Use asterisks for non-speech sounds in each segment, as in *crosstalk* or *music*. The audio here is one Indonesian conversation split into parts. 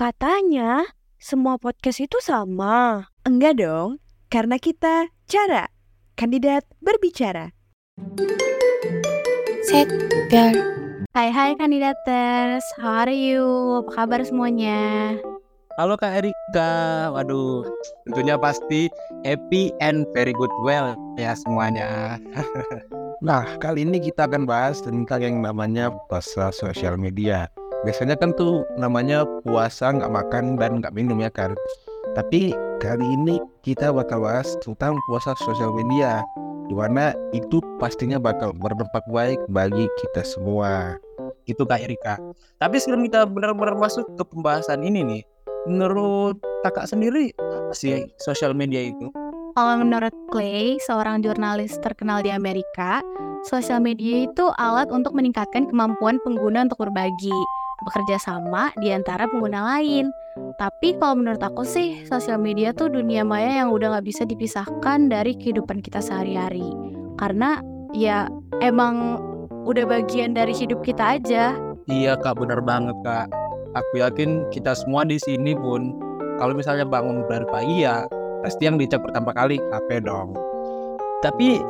Katanya semua podcast itu sama. Enggak dong, karena kita cara kandidat berbicara. Set girl. Hai hai kandidaters, how are you? Apa kabar semuanya? Halo Kak Erika, waduh tentunya pasti happy and very good well ya semuanya. *laughs* Nah, kali ini kita akan bahas tentang yang namanya puasa sosial media. Biasanya kan tuh namanya puasa nggak makan dan nggak minum ya kan. Tapi kali ini kita bakal bahas tentang puasa sosial media. Di mana itu pastinya bakal berdampak baik bagi kita semua. Itu Kak Erika. Tapi sebelum kita benar-benar masuk ke pembahasan ini nih, menurut kakak sendiri apa sih sosial media itu? Kalau menurut Clay, seorang jurnalis terkenal di Amerika, sosial media itu alat untuk meningkatkan kemampuan pengguna untuk berbagi, bekerja sama di antara pengguna lain. Tapi kalau menurut aku sih, sosial media tuh dunia maya yang udah gak bisa dipisahkan dari kehidupan kita sehari-hari. Karena ya emang udah bagian dari hidup kita aja. Iya kak, benar banget kak. Aku yakin kita semua di sini pun, kalau misalnya bangun dari pagi ya, pasti yang dicek pertama kali HP dong. Tapi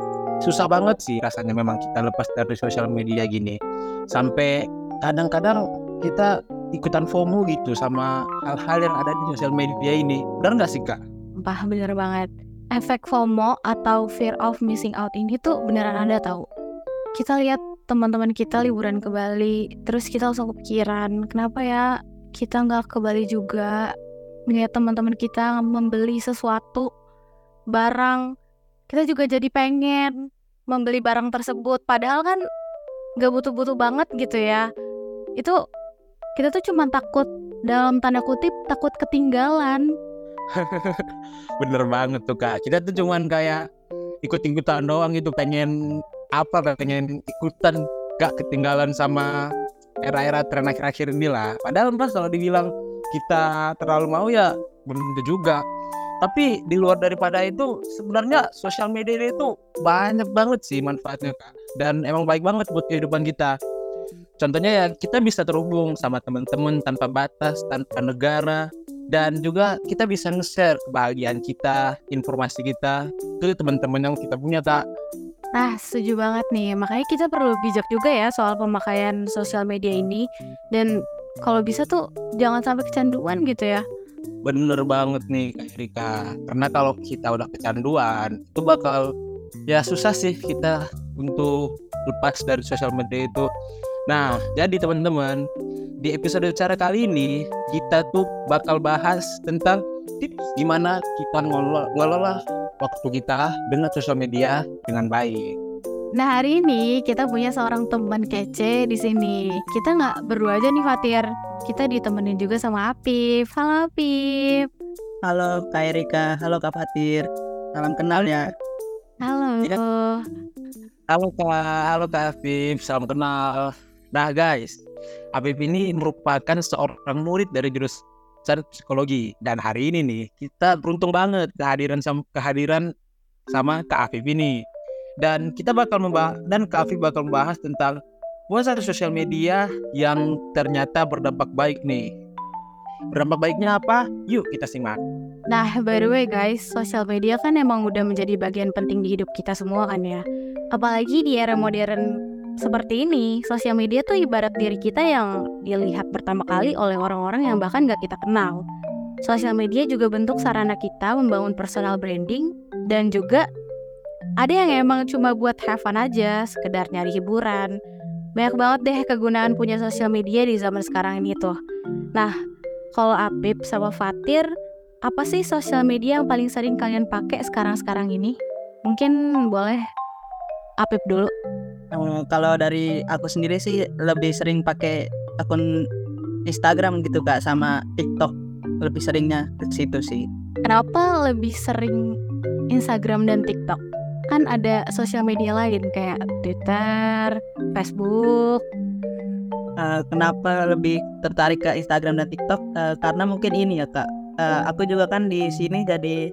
susah banget sih rasanya memang kita lepas dari sosial media gini. Sampai kadang-kadang kita ikutan FOMO gitu sama hal-hal yang ada di sosial media ini. Benar nggak sih kak? Bah, bener banget. Efek FOMO atau fear of missing out ini tuh beneran ada tahu. Kita lihat teman-teman kita liburan ke Bali, terus kita langsung kepikiran, kenapa ya kita nggak ke Bali juga? Melihat teman-teman kita membeli sesuatu barang, kita juga jadi pengen membeli barang tersebut. Padahal kan nggak butuh-butuh banget gitu ya. Itu kita tuh cuma takut dalam tanda kutip takut ketinggalan. *laughs* Bener banget tuh kak. Kita tuh cuman kayak ikut-ikutan doang gitu pengen apa pengen ikutan gak ketinggalan sama era-era tren akhir-akhir ini lah. Padahal pas kalau dibilang kita terlalu mau ya belum juga. Tapi di luar daripada itu sebenarnya sosial media itu banyak banget sih manfaatnya kak. Dan emang baik banget buat kehidupan kita. Contohnya ya kita bisa terhubung sama teman-teman tanpa batas, tanpa negara, dan juga kita bisa nge-share kebahagiaan kita, informasi kita ke teman-teman yang kita punya tak. Nah, setuju banget nih. Makanya kita perlu bijak juga ya soal pemakaian sosial media ini. Dan kalau bisa tuh jangan sampai kecanduan gitu ya. Bener banget nih Kak Erika. Karena kalau kita udah kecanduan, itu bakal ya susah sih kita untuk lepas dari sosial media itu. Nah, jadi teman-teman, di episode cara kali ini kita tuh bakal bahas tentang tips gimana kita ngelola, ngelola waktu kita dengan sosial media dengan baik. Nah hari ini kita punya seorang teman kece di sini. Kita nggak berdua aja nih Fatir. Kita ditemenin juga sama Apip. Halo Apip. Halo Kak Erika, halo Kak Fatir. Salam kenal ya. Halo. Ya. Halo Kak, halo Kak Afif, salam kenal. Nah guys, Afif ini merupakan seorang murid dari jurusan psikologi dan hari ini nih kita beruntung banget kehadiran sama kehadiran sama Kak Afif ini. Dan kita bakal membahas dan Kak Afif bakal membahas tentang puasa sosial media yang ternyata berdampak baik nih. Berdampak baiknya apa? Yuk kita simak. Nah by the way guys, sosial media kan emang udah menjadi bagian penting di hidup kita semua kan ya. Apalagi di era modern seperti ini, sosial media tuh ibarat diri kita yang dilihat pertama kali oleh orang-orang yang bahkan gak kita kenal. Sosial media juga bentuk sarana kita membangun personal branding dan juga ada yang emang cuma buat have fun aja, sekedar nyari hiburan. Banyak banget deh kegunaan punya sosial media di zaman sekarang ini tuh. Nah, kalau Apip sama Fatir, apa sih sosial media yang paling sering kalian pakai sekarang-sekarang ini? Mungkin boleh Apip dulu. Eh, kalau dari aku sendiri sih lebih sering pakai akun Instagram gitu kak sama TikTok lebih seringnya ke situ sih. Kenapa lebih sering Instagram dan TikTok? Kan ada sosial media lain kayak Twitter, Facebook. Uh, kenapa lebih tertarik ke Instagram dan TikTok? Uh, karena mungkin ini ya kak. Uh, aku juga kan di sini jadi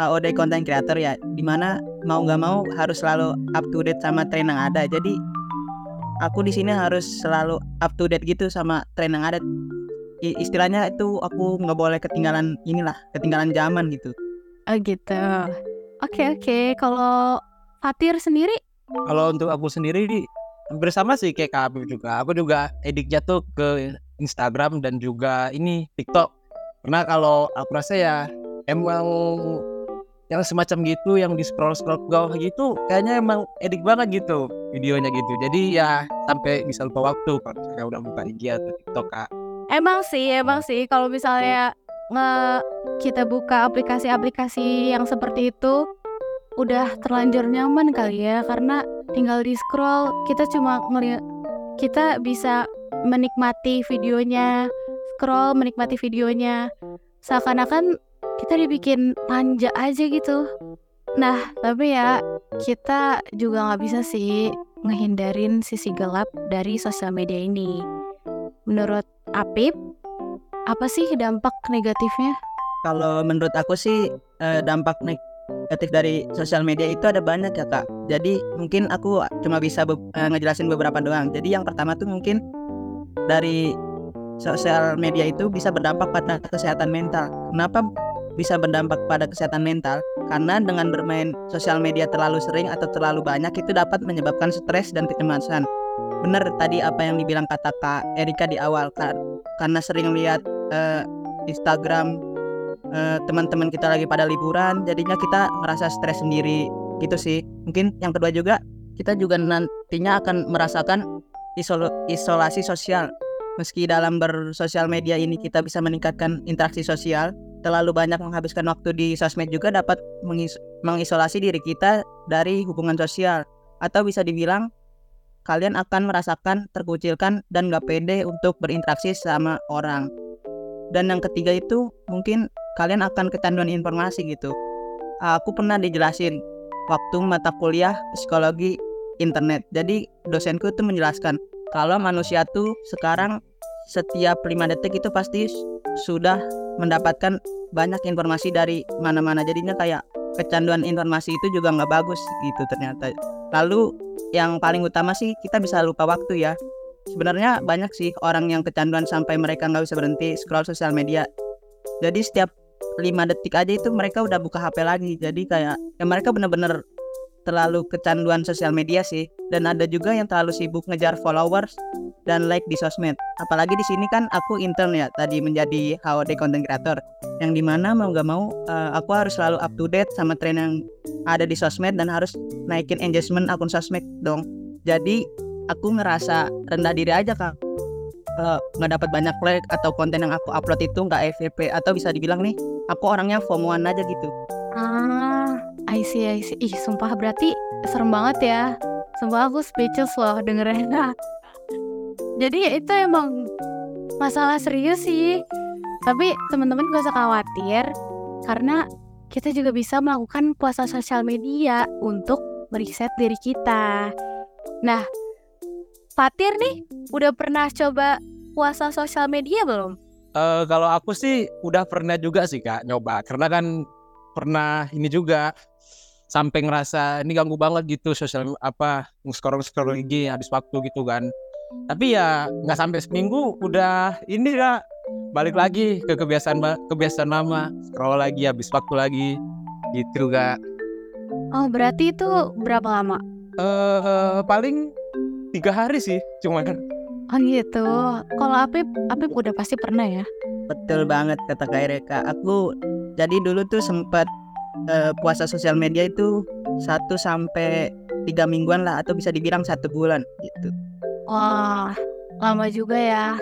HOD content creator ya, di mana mau nggak mau harus selalu up to date sama tren yang ada. Jadi aku di sini harus selalu up to date gitu sama tren yang ada. i- istilahnya itu aku nggak boleh ketinggalan inilah ketinggalan zaman gitu Oh gitu. Oke oke. Kalau Fatir sendiri, Kalau untuk aku sendiri bersama sih kayak Kak Habib juga. Aku juga edik jatuh ke Instagram dan juga ini TikTok. Karena kalau aku rasa ya emang yang semacam gitu yang di scroll scroll ke bawah gitu kayaknya emang edik banget gitu videonya gitu. Jadi ya sampai bisa lupa waktu kalau misalnya udah buka IG atau TikTok Kak. emang sih emang sih kalau misalnya nge kita buka aplikasi-aplikasi yang seperti itu udah terlanjur nyaman kali ya karena tinggal di scroll kita cuma ngeliat kita bisa menikmati videonya scroll menikmati videonya seakan-akan kita dibikin manja aja gitu. Nah tapi ya kita juga nggak bisa sih ngehindarin sisi gelap dari sosial media ini. Menurut Apip apa sih dampak negatifnya? Kalau menurut aku sih eh, dampak negatif dari sosial media itu ada banyak ya kak. Jadi mungkin aku cuma bisa be- eh, ngejelasin beberapa doang. Jadi yang pertama tuh mungkin dari sosial media itu bisa berdampak pada kesehatan mental. Kenapa bisa berdampak pada kesehatan mental karena dengan bermain sosial media terlalu sering atau terlalu banyak itu dapat menyebabkan stres dan kecemasan. Benar tadi apa yang dibilang kata kak Erika di awal Kak. karena sering lihat eh, Instagram eh, teman-teman kita lagi pada liburan jadinya kita ngerasa stres sendiri gitu sih. Mungkin yang kedua juga kita juga nantinya akan merasakan isol- isolasi sosial. Meski dalam bersosial media ini kita bisa meningkatkan interaksi sosial terlalu banyak menghabiskan waktu di sosmed juga dapat mengis- mengisolasi diri kita dari hubungan sosial atau bisa dibilang kalian akan merasakan terkucilkan dan gak pede untuk berinteraksi sama orang dan yang ketiga itu mungkin kalian akan kecanduan informasi gitu. Aku pernah dijelasin waktu mata kuliah psikologi internet. Jadi dosenku itu menjelaskan kalau manusia tuh sekarang setiap lima detik itu pasti sudah mendapatkan banyak informasi dari mana-mana. Jadinya kayak kecanduan informasi itu juga nggak bagus gitu ternyata. Lalu yang paling utama sih kita bisa lupa waktu ya sebenarnya banyak sih orang yang kecanduan sampai mereka nggak bisa berhenti scroll sosial media. Jadi setiap lima detik aja itu mereka udah buka HP lagi. Jadi kayak ya mereka bener-bener terlalu kecanduan sosial media sih. Dan ada juga yang terlalu sibuk ngejar followers dan like di sosmed. Apalagi di sini kan aku intern ya tadi menjadi HOD content creator. Yang di mana mau gak mau eh, aku harus selalu up to date sama tren yang ada di sosmed dan harus naikin engagement akun sosmed dong. Jadi aku ngerasa rendah diri aja kak kalau nggak dapat banyak like atau konten yang aku upload itu nggak FYP atau bisa dibilang nih aku orangnya FOMOan aja gitu ah I see I see. Ih sumpah berarti serem banget ya. Sumpah aku speechless loh dengernya *laughs* jadi ya itu emang masalah serius sih. Tapi teman-teman gak usah khawatir karena kita juga bisa melakukan puasa sosial media untuk meriset diri kita. Nah Fatir nih udah pernah coba puasa sosial media belum? Eh kalau aku sih udah pernah juga sih kak nyoba. Karena kan pernah ini juga sampai ngerasa ini ganggu banget gitu sosial apa scroll scroll IG habis waktu gitu kan tapi ya nggak sampai seminggu udah ini kak balik lagi ke kebiasaan kebiasaan lama scroll lagi habis waktu lagi gitu kak Oh berarti itu berapa lama? eh paling tiga hari sih cuma kan Oh gitu. Kalau Apip, Apip udah pasti pernah ya. betul banget kata Kak Ereka aku jadi dulu tuh sempat eh, puasa sosial media itu satu sampai tiga mingguan lah atau bisa dibilang satu bulan gitu Wah, lama juga ya.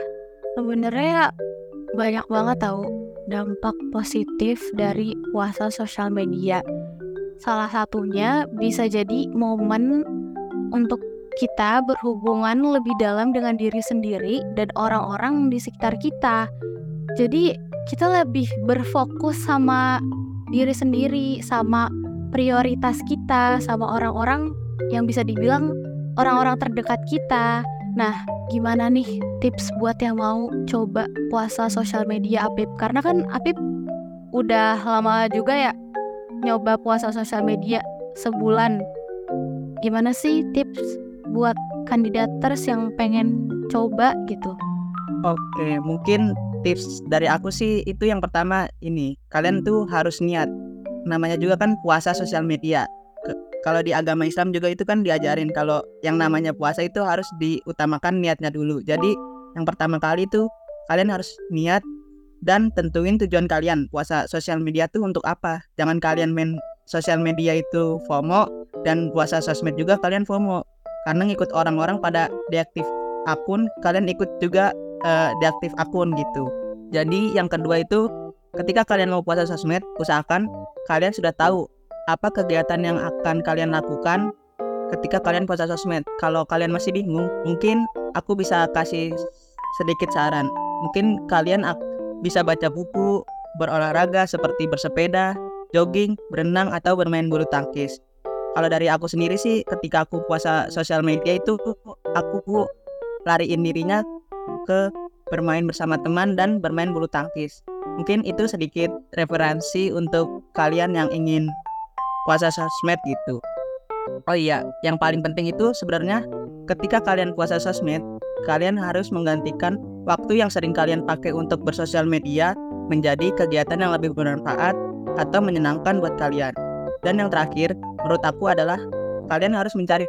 Sebenarnya banyak banget tahu dampak positif dari puasa sosial media. Salah satunya bisa jadi momen untuk kita berhubungan lebih dalam dengan diri sendiri dan orang-orang di sekitar kita. Jadi kita lebih berfokus sama diri sendiri, sama prioritas kita, sama orang-orang yang bisa dibilang orang-orang terdekat kita. Nah, gimana nih tips buat yang mau coba puasa sosial media Apip? Karena kan Apip udah lama juga ya nyoba puasa sosial media sebulan. Gimana sih tips buat kandidaters yang pengen coba gitu? Oke, mungkin tips dari aku sih itu yang pertama ini kalian tuh harus niat. Namanya juga kan puasa sosial media. Kalau di agama Islam juga itu kan diajarin kalau yang namanya puasa itu harus diutamakan niatnya dulu. Jadi yang pertama kali itu kalian harus niat dan tentuin tujuan kalian. Puasa sosial media tuh untuk apa? Jangan kalian main sosial media itu FOMO dan puasa sosmed juga kalian FOMO. Karena ngikut orang-orang pada deaktif akun kalian ikut juga eh, deaktif akun gitu. Jadi yang kedua itu ketika kalian mau puasa sosmed usahakan kalian sudah tahu apa kegiatan yang akan kalian lakukan ketika kalian puasa sosmed kalau kalian masih bingung mungkin aku bisa kasih sedikit saran. Mungkin kalian bisa baca buku berolahraga seperti bersepeda jogging berenang atau bermain bulu tangkis. Kalau dari aku sendiri sih ketika aku puasa sosial media itu aku lariin dirinya ke bermain bersama teman dan bermain bulu tangkis. Mungkin itu sedikit referensi untuk kalian yang ingin puasa sosmed gitu. Oh iya, yang paling penting itu sebenarnya ketika kalian puasa sosmed, kalian harus menggantikan waktu yang sering kalian pakai untuk bersosial media menjadi kegiatan yang lebih bermanfaat atau menyenangkan buat kalian. Dan yang terakhir, menurut aku adalah kalian harus mencari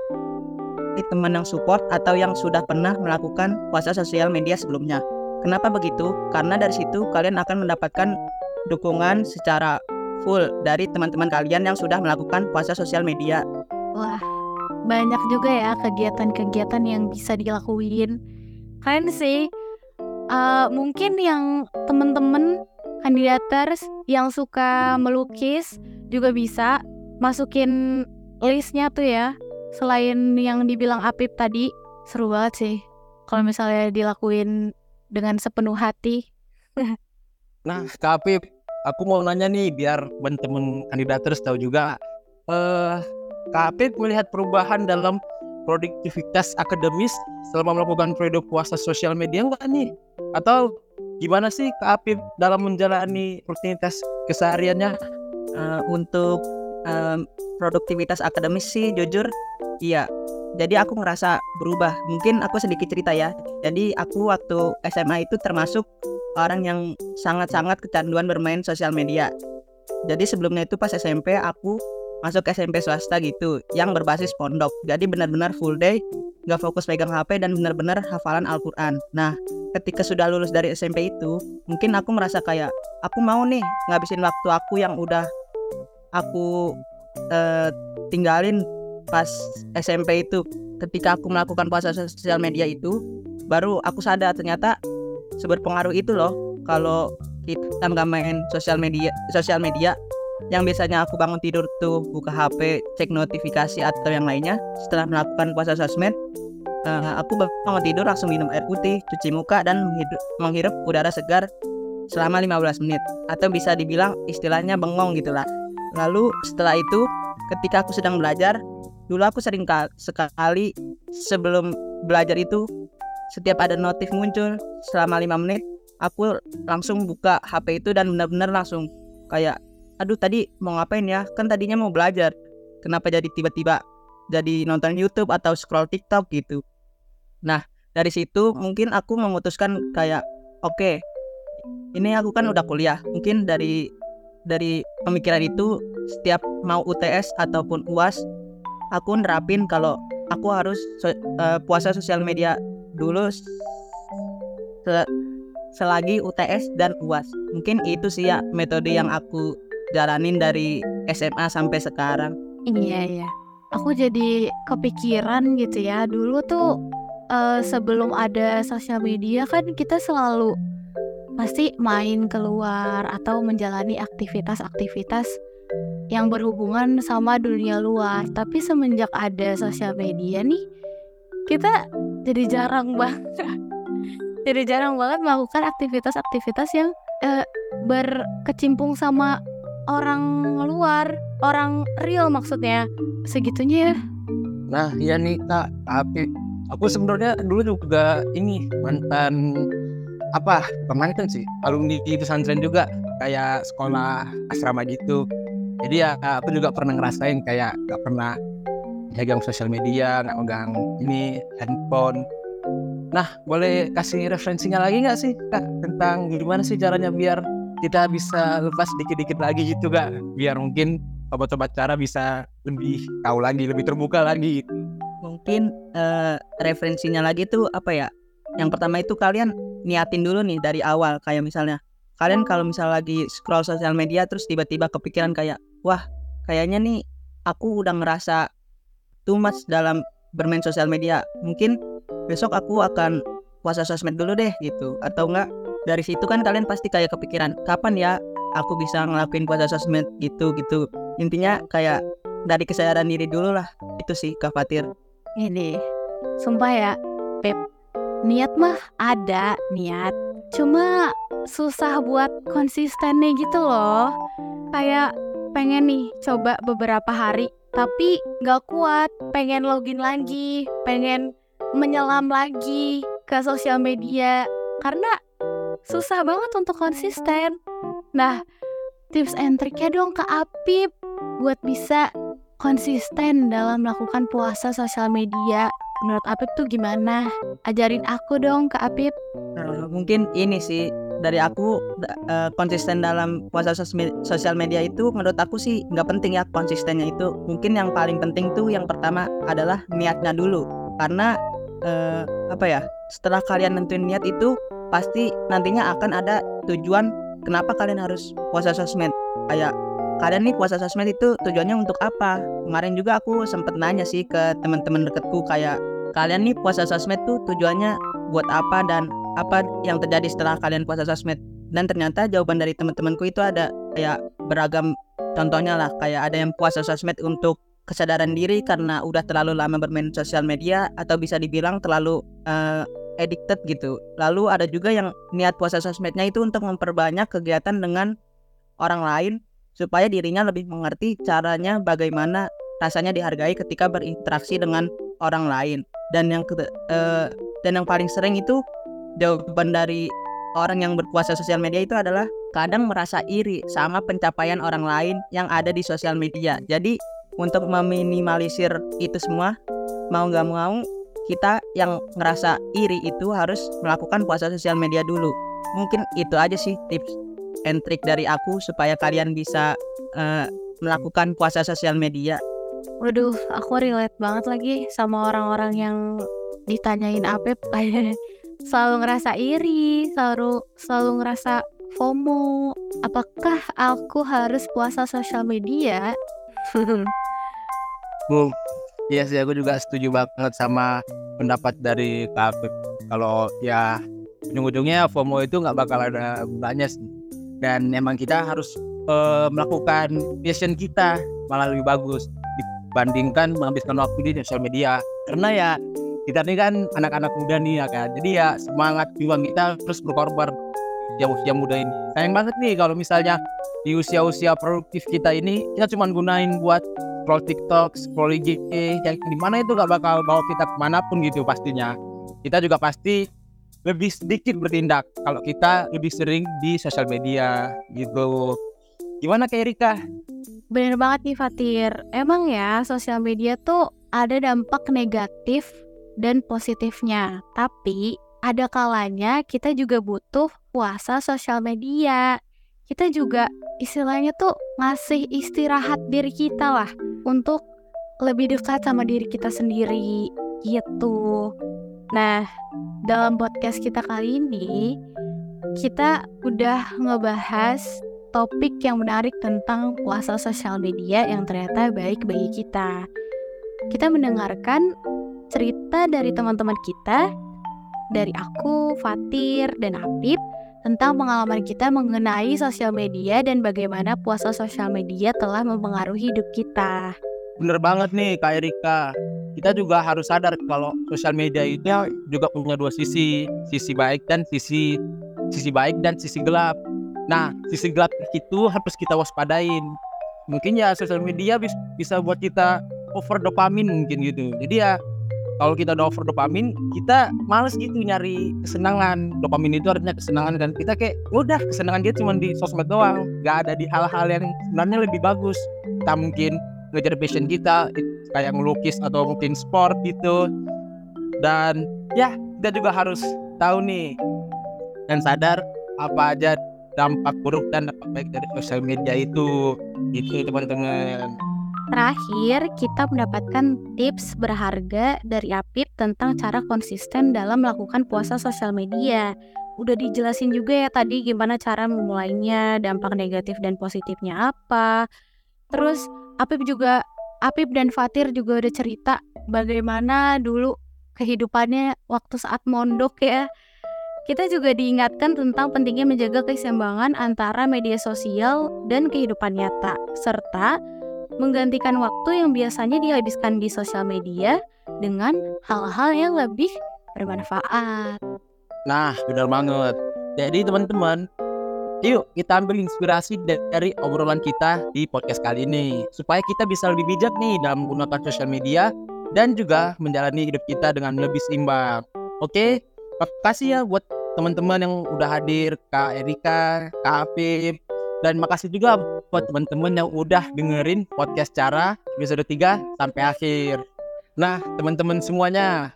teman yang support atau yang sudah pernah melakukan puasa sosial media sebelumnya. Kenapa begitu? Karena dari situ kalian akan mendapatkan dukungan secara full dari teman-teman kalian yang sudah melakukan puasa sosial media. Wah, banyak juga ya kegiatan-kegiatan yang bisa dilakuin. Keren sih. Eh, mungkin yang temen-temen kandidaters yang suka melukis juga bisa masukin listnya tuh ya. Selain yang dibilang Apip tadi, seru banget sih. Kalau misalnya dilakuin dengan sepenuh hati. *laughs* Nah, Kak Apip, aku mau nanya nih biar teman-teman kandidaters tahu juga. Eh, Kak Apip melihat perubahan dalam produktivitas akademis selama melakukan periode puasa sosial media enggak nih? Atau gimana sih Kak Apip dalam menjalani rutinitas kesehariannya? Eh, untuk em, produktivitas akademis sih jujur iya. Jadi aku ngerasa berubah. Mungkin aku sedikit cerita ya. Jadi aku waktu SMA itu termasuk orang yang sangat-sangat kecanduan bermain sosial media. Jadi sebelumnya itu pas SMP aku masuk SMP swasta gitu yang berbasis pondok. Jadi benar-benar full day nggak fokus pegang HP dan benar-benar hafalan Al-Quran. Nah ketika sudah lulus dari SMP itu mungkin aku merasa kayak aku mau nih ngabisin waktu aku yang udah aku eh, tinggalin pas SMP itu. Ketika aku melakukan puasa sosial media itu baru aku sadar ternyata seberpengaruh itu loh. Kalau kita nggak main sosial media sosial media yang biasanya aku bangun tidur tuh buka HP cek notifikasi atau yang lainnya setelah melakukan puasa sosmed eh, aku bangun tidur langsung minum air putih cuci muka dan menghirup udara segar selama 15 menit. Atau bisa dibilang istilahnya bengong gitulah lalu setelah itu ketika aku sedang belajar dulu aku sering ka- sekali sebelum belajar itu setiap ada notif muncul selama lima menit aku langsung buka HP itu dan benar-benar langsung kayak aduh tadi mau ngapain ya? Kan tadinya mau belajar. Kenapa jadi tiba-tiba jadi nonton YouTube atau scroll TikTok? gitu. Nah dari situ mungkin aku memutuskan kayak oke ini aku kan udah kuliah. Mungkin dari dari pemikiran itu setiap mau UTS ataupun UAS aku nerapin kalau aku harus so- eh, puasa sosial media dulu se- selagi UTS dan UAS. Mungkin itu sih ya metode yang aku jalanin dari SMA sampai sekarang. Iya, iya. Aku jadi kepikiran gitu ya. Dulu tuh eh, sebelum ada sosial media kan kita selalu pasti main keluar atau menjalani aktivitas-aktivitas yang berhubungan sama dunia luar. Tapi semenjak ada sosial media nih, kita jadi jarang banget. *laughs* jadi jarang banget melakukan aktivitas-aktivitas yang eh, berkecimpung sama orang luar, orang real maksudnya. Segitunya ya. Nah, iya nih Kak Apip. Aku sebenarnya dulu juga ini mantan apa mantan sih alumni di pesantren juga kayak sekolah asrama gitu jadi ya aku juga pernah ngerasain kayak gak pernah megang sosial media nggak megang ini handphone Nah, boleh kasih referensinya lagi nggak sih kak tentang gimana sih caranya biar kita bisa lepas dikit-dikit lagi gitu kak? Biar mungkin sobat-sobat cara bisa lebih tahu lagi, lebih terbuka lagi. Mungkin eh, referensinya lagi tuh apa ya? Yang pertama itu kalian niatin dulu nih dari awal kayak misalnya kalian kalau misal lagi scroll sosial media terus tiba-tiba kepikiran kayak wah kayaknya nih aku udah ngerasa too much dalam bermain sosial media. Mungkin besok aku akan puasa sosmed dulu deh gitu. Atau enggak dari situ kan kalian pasti kayak kepikiran kapan ya aku bisa ngelakuin puasa sosmed gitu gitu. Intinya kayak dari kesadaran diri dulu lah itu sih Kak Fatir. Ini, sumpah ya, Pep. Niat mah ada niat, cuma susah buat konsistennya gitu loh. Kayak pengen nih coba beberapa hari, tapi nggak kuat. Pengen login lagi, pengen menyelam lagi ke sosial media karena susah banget untuk konsisten. Nah, tips and triknya dong ke Apip buat bisa konsisten dalam melakukan puasa sosial media. Menurut Apip tuh gimana? Ajarin aku dong ke Apip. Eh, mungkin ini sih dari aku eh, konsisten dalam puasa sosial media itu menurut aku sih nggak penting ya konsistennya itu mungkin yang paling penting tuh yang pertama adalah niatnya dulu karena eh, apa ya setelah kalian nentuin niat itu pasti nantinya akan ada tujuan kenapa kalian harus puasa sosmed kayak kalian nih puasa sosmed itu tujuannya untuk apa? Kemarin juga aku sempet nanya sih ke teman-teman deketku kayak kalian nih puasa sosmed tuh tujuannya buat apa dan apa yang terjadi setelah kalian puasa sosmed? Dan ternyata jawaban dari teman-temanku itu ada kayak beragam. Contohnya lah kayak ada yang puasa sosmed untuk kesadaran diri karena udah terlalu lama bermain sosial media atau bisa dibilang terlalu eh, addicted gitu. Lalu ada juga yang niat puasa sosmednya itu untuk memperbanyak kegiatan dengan orang lain supaya dirinya lebih mengerti caranya bagaimana rasanya dihargai ketika berinteraksi dengan orang lain dan yang eh, dan yang paling sering itu jawaban dari orang yang berpuasa sosial media itu adalah kadang merasa iri sama pencapaian orang lain yang ada di sosial media. Jadi untuk meminimalisir itu semua, mau nggak mau kita yang ngerasa iri itu harus melakukan puasa sosial media dulu. Mungkin itu aja sih tips and trick dari aku supaya kalian bisa eh, melakukan puasa sosial media. Waduh, aku relate banget lagi sama orang-orang yang ditanyain kayak *laughs* selalu ngerasa iri, selalu selalu ngerasa FOMO. Apakah aku harus puasa sosial media? *laughs* Bu, iya sih aku juga setuju banget sama pendapat dari Kak. Kalau ya ujung-ujungnya FOMO itu nggak bakal ada gunanya sih. Dan emang kita harus eh, melakukan passion kita malah lebih bagus dibandingkan menghabiskan waktu di sosial media. Karena ya kita ini kan anak-anak muda nih ya kan. Jadi ya semangat juang kita terus berkorban di usia muda ini. Sayang banget nih kalau misalnya di usia-usia produktif kita ini kita cuma gunain buat scroll TikTok, scroll IG, yang di mana itu gak bakal bawa kita ke mana pun gitu pastinya. Kita juga pasti lebih sedikit bertindak kalau kita lebih sering di sosial media gitu. Gimana kayak Rika? Bener banget nih Fatir. Emang ya sosial media tuh ada dampak negatif dan positifnya. Tapi ada kalanya kita juga butuh puasa sosial media. Kita juga istilahnya tuh ngasih istirahat diri kita lah untuk lebih dekat sama diri kita sendiri gitu. Nah, dalam podcast kita kali ini kita udah ngebahas topik yang menarik tentang puasa sosial media yang ternyata baik bagi kita. Kita mendengarkan cerita dari teman-teman kita, dari aku, Fatir, dan Apip tentang pengalaman kita mengenai sosial media dan bagaimana puasa sosial media telah mempengaruhi hidup kita. Bener banget nih Kak Erika. Kita juga harus sadar kalau sosial media itu juga punya dua sisi, sisi baik dan sisi sisi baik dan sisi gelap. Nah, sisi gelap itu harus kita waspadain. Mungkin ya sosial media bis- bisa buat kita over dopamin mungkin gitu. Jadi ya kalau kita udah over dopamin, kita males gitu nyari kesenangan. Dopamin itu artinya kesenangan dan kita kayak udah kesenangan dia cuma di sosmed doang, nggak ada di hal-hal yang sebenarnya lebih bagus. Kita mungkin ngejar passion kita it- kayak ngelukis atau mungkin sport gitu. Dan ya kita juga harus tahu nih dan sadar apa aja dampak buruk dan dampak baik dari sosial media itu. Itu teman-teman. Terakhir, kita mendapatkan tips berharga dari Apip tentang cara konsisten dalam melakukan puasa sosial media. Udah dijelasin juga ya tadi gimana cara memulainya, dampak negatif dan positifnya apa. Terus Apip juga Apip dan Fatir juga udah cerita bagaimana dulu kehidupannya waktu saat mondok ya. Kita juga diingatkan tentang pentingnya menjaga keseimbangan antara media sosial dan kehidupan nyata, serta menggantikan waktu yang biasanya dihabiskan di sosial media dengan hal-hal yang lebih bermanfaat. Nah, benar banget. Jadi teman-teman, yuk kita ambil inspirasi dari obrolan kita di podcast kali ini supaya kita bisa lebih bijak nih dalam menggunakan sosial media dan juga menjalani hidup kita dengan lebih seimbang. Oke, makasih ya buat teman-teman yang udah hadir, Kak Erika, Kak Afif, dan makasih juga buat teman-teman yang udah dengerin podcast cara episode 3 sampai akhir. Nah, teman-teman semuanya,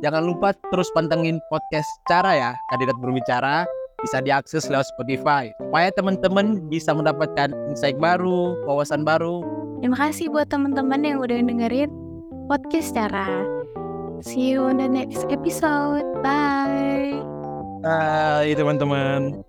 jangan lupa terus pantengin podcast cara ya, kandidat berbicara bisa diakses lewat Spotify supaya teman-teman bisa mendapatkan insight baru, wawasan baru. Terima kasih buat teman-teman yang udah dengerin podcast cara. See you on the next episode. Bye. Bye teman-teman.